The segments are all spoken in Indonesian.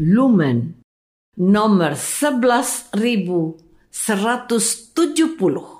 Lumen nomor 11170.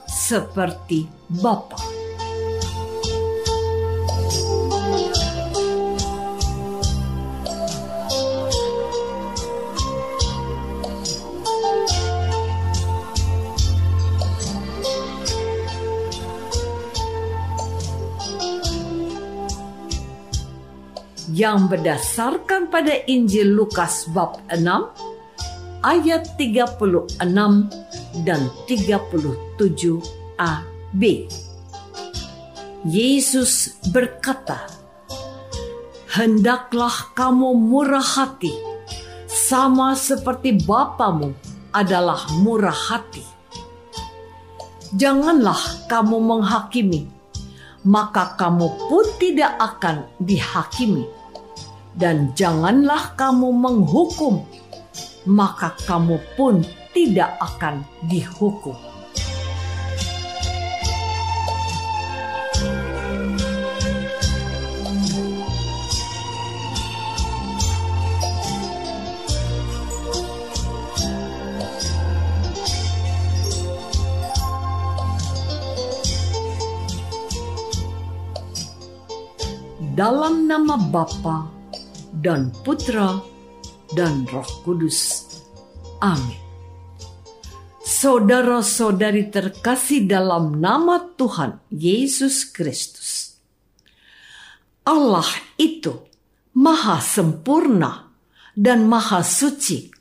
Seperti Bapa. yang berdasarkan pada Injil Lukas bab 6 ayat 36 dan 37a B. Yesus berkata, Hendaklah kamu murah hati, sama seperti Bapamu adalah murah hati. Janganlah kamu menghakimi, maka kamu pun tidak akan dihakimi. Dan janganlah kamu menghukum, maka kamu pun tidak akan dihukum. dalam nama Bapa dan Putra dan Roh Kudus. Amin. Saudara-saudari terkasih dalam nama Tuhan Yesus Kristus. Allah itu maha sempurna dan maha suci.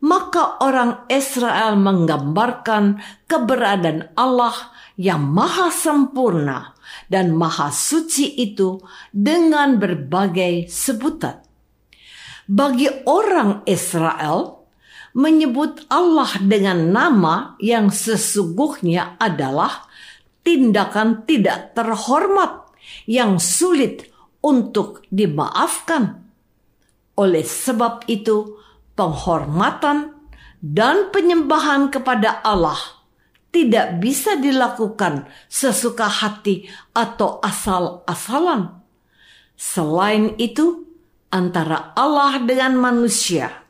Maka orang Israel menggambarkan keberadaan Allah yang maha sempurna dan maha suci itu dengan berbagai sebutan. Bagi orang Israel, menyebut Allah dengan nama yang sesungguhnya adalah tindakan tidak terhormat yang sulit untuk dimaafkan. Oleh sebab itu, penghormatan dan penyembahan kepada Allah tidak bisa dilakukan sesuka hati atau asal-asalan. Selain itu, antara Allah dengan manusia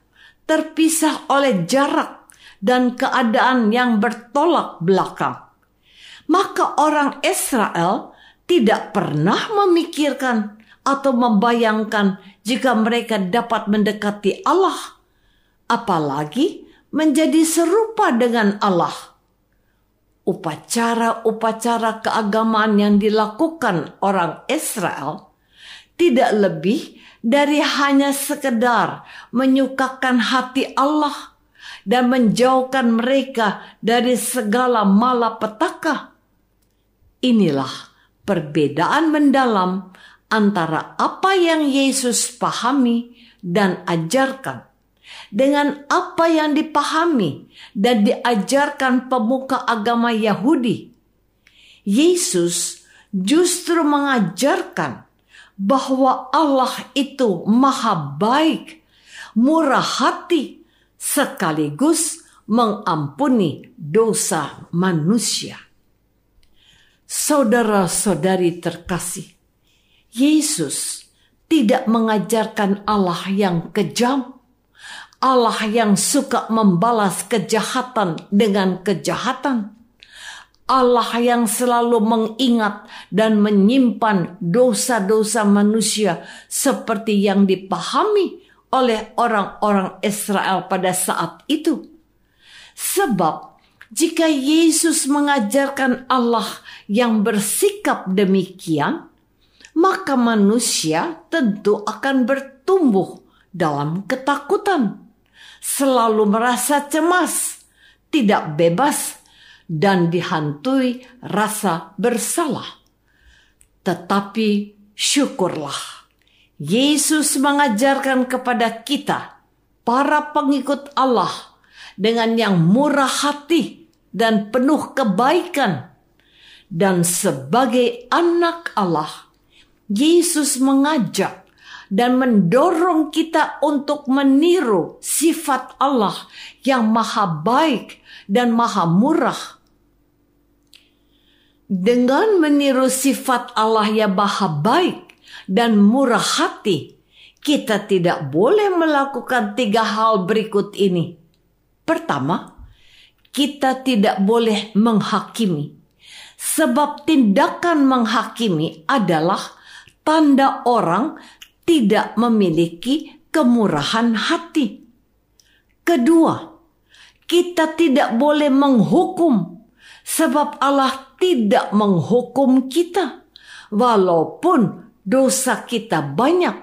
terpisah oleh jarak dan keadaan yang bertolak belakang. Maka orang Israel tidak pernah memikirkan atau membayangkan jika mereka dapat mendekati Allah, apalagi menjadi serupa dengan Allah upacara-upacara keagamaan yang dilakukan orang Israel tidak lebih dari hanya sekedar menyukakan hati Allah dan menjauhkan mereka dari segala malapetaka. Inilah perbedaan mendalam antara apa yang Yesus pahami dan ajarkan dengan apa yang dipahami dan diajarkan pemuka agama Yahudi. Yesus justru mengajarkan bahwa Allah itu maha baik, murah hati, sekaligus mengampuni dosa manusia. Saudara-saudari terkasih, Yesus tidak mengajarkan Allah yang kejam, Allah yang suka membalas kejahatan dengan kejahatan, Allah yang selalu mengingat dan menyimpan dosa-dosa manusia seperti yang dipahami oleh orang-orang Israel pada saat itu. Sebab jika Yesus mengajarkan Allah yang bersikap demikian, maka manusia tentu akan bertumbuh dalam ketakutan, selalu merasa cemas, tidak bebas, dan dihantui rasa bersalah. Tetapi syukurlah, Yesus mengajarkan kepada kita, para pengikut Allah, dengan yang murah hati dan penuh kebaikan. Dan sebagai anak Allah, Yesus mengajak dan mendorong kita untuk meniru sifat Allah yang maha baik dan maha murah. Dengan meniru sifat Allah yang maha baik dan murah hati, kita tidak boleh melakukan tiga hal berikut ini Pertama, kita tidak boleh menghakimi, sebab tindakan menghakimi adalah tanda orang tidak memiliki kemurahan hati. Kedua, kita tidak boleh menghukum, sebab Allah tidak menghukum kita, walaupun dosa kita banyak.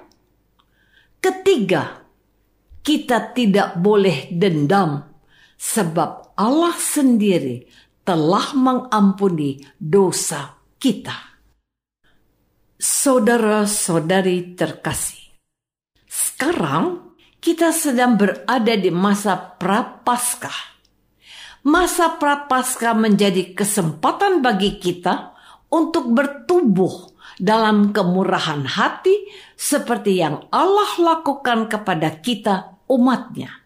Ketiga, kita tidak boleh dendam sebab Allah sendiri telah mengampuni dosa kita. Saudara-saudari terkasih, sekarang kita sedang berada di masa prapaskah. Masa prapaskah menjadi kesempatan bagi kita untuk bertumbuh dalam kemurahan hati seperti yang Allah lakukan kepada kita umatnya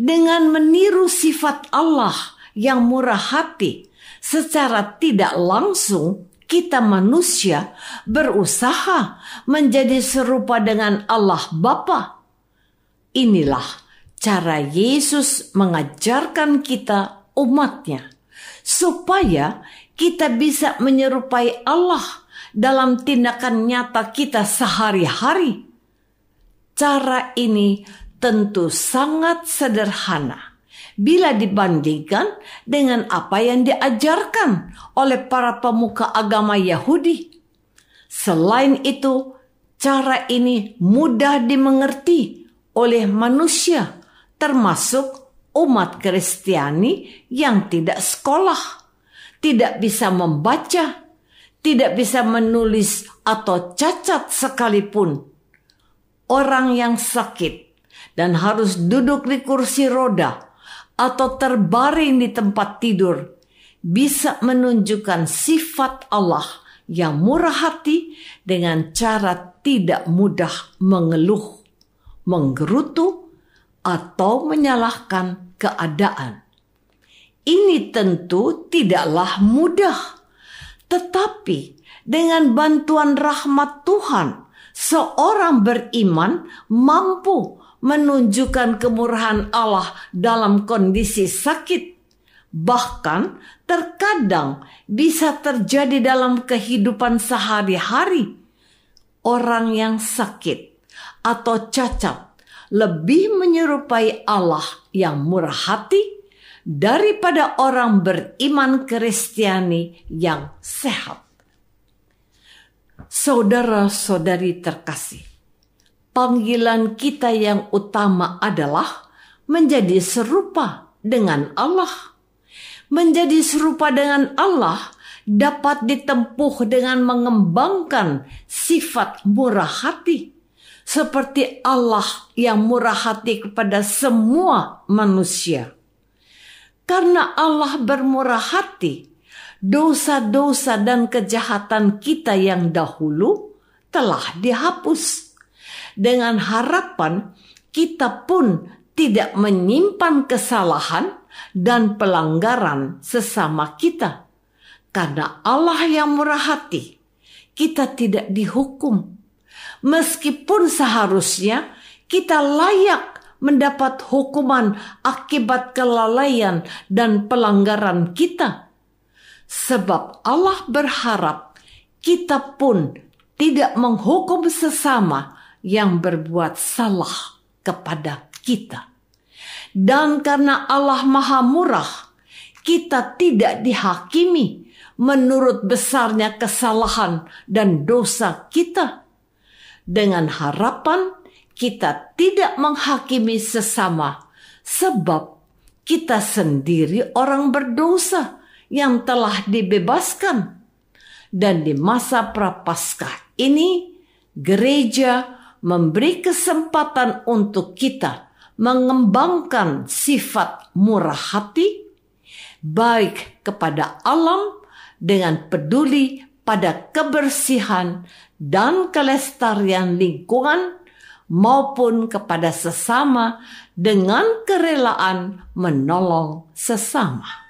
dengan meniru sifat Allah yang murah hati secara tidak langsung kita manusia berusaha menjadi serupa dengan Allah Bapa. Inilah cara Yesus mengajarkan kita umatnya supaya kita bisa menyerupai Allah dalam tindakan nyata kita sehari-hari. Cara ini tentu sangat sederhana bila dibandingkan dengan apa yang diajarkan oleh para pemuka agama Yahudi. Selain itu, cara ini mudah dimengerti oleh manusia, termasuk umat Kristiani yang tidak sekolah, tidak bisa membaca, tidak bisa menulis atau cacat sekalipun. Orang yang sakit dan harus duduk di kursi roda atau terbaring di tempat tidur bisa menunjukkan sifat Allah yang murah hati dengan cara tidak mudah mengeluh, menggerutu, atau menyalahkan keadaan. Ini tentu tidaklah mudah, tetapi dengan bantuan rahmat Tuhan, seorang beriman mampu menunjukkan kemurahan Allah dalam kondisi sakit. Bahkan terkadang bisa terjadi dalam kehidupan sehari-hari. Orang yang sakit atau cacat lebih menyerupai Allah yang murah hati daripada orang beriman Kristiani yang sehat. Saudara-saudari terkasih, panggilan kita yang utama adalah menjadi serupa dengan Allah. Menjadi serupa dengan Allah dapat ditempuh dengan mengembangkan sifat murah hati, seperti Allah yang murah hati kepada semua manusia. Karena Allah bermurah hati, dosa-dosa dan kejahatan kita yang dahulu telah dihapus dengan harapan kita pun tidak menyimpan kesalahan dan pelanggaran sesama kita. Karena Allah yang murah hati, kita tidak dihukum. Meskipun seharusnya kita layak mendapat hukuman akibat kelalaian dan pelanggaran kita. Sebab Allah berharap kita pun tidak menghukum sesama yang berbuat salah kepada kita. Dan karena Allah Maha Murah, kita tidak dihakimi menurut besarnya kesalahan dan dosa kita. Dengan harapan kita tidak menghakimi sesama, sebab kita sendiri orang berdosa yang telah dibebaskan. Dan di masa prapaskah ini, gereja memberi kesempatan untuk kita mengembangkan sifat murah hati, baik kepada alam dengan peduli pada kebersihan dan kelestarian lingkungan, maupun kepada sesama dengan kerelaan menolong sesama.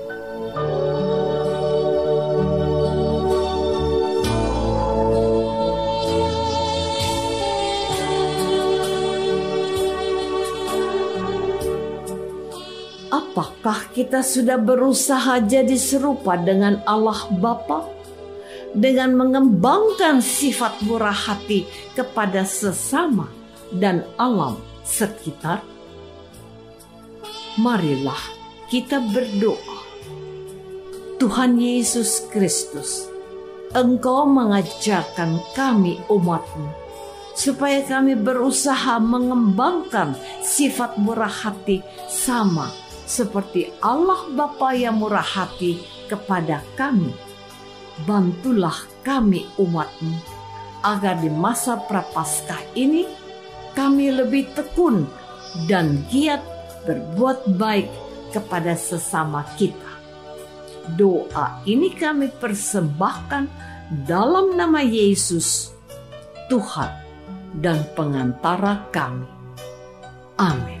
Apakah kita sudah berusaha jadi serupa dengan Allah Bapa dengan mengembangkan sifat murah hati kepada sesama dan alam sekitar? Marilah kita berdoa. Tuhan Yesus Kristus, Engkau mengajarkan kami umatmu supaya kami berusaha mengembangkan sifat murah hati sama seperti Allah Bapa yang murah hati kepada kami. Bantulah kami umatmu, agar di masa prapaskah ini kami lebih tekun dan giat berbuat baik kepada sesama kita. Doa ini kami persembahkan dalam nama Yesus, Tuhan dan pengantara kami. Amin.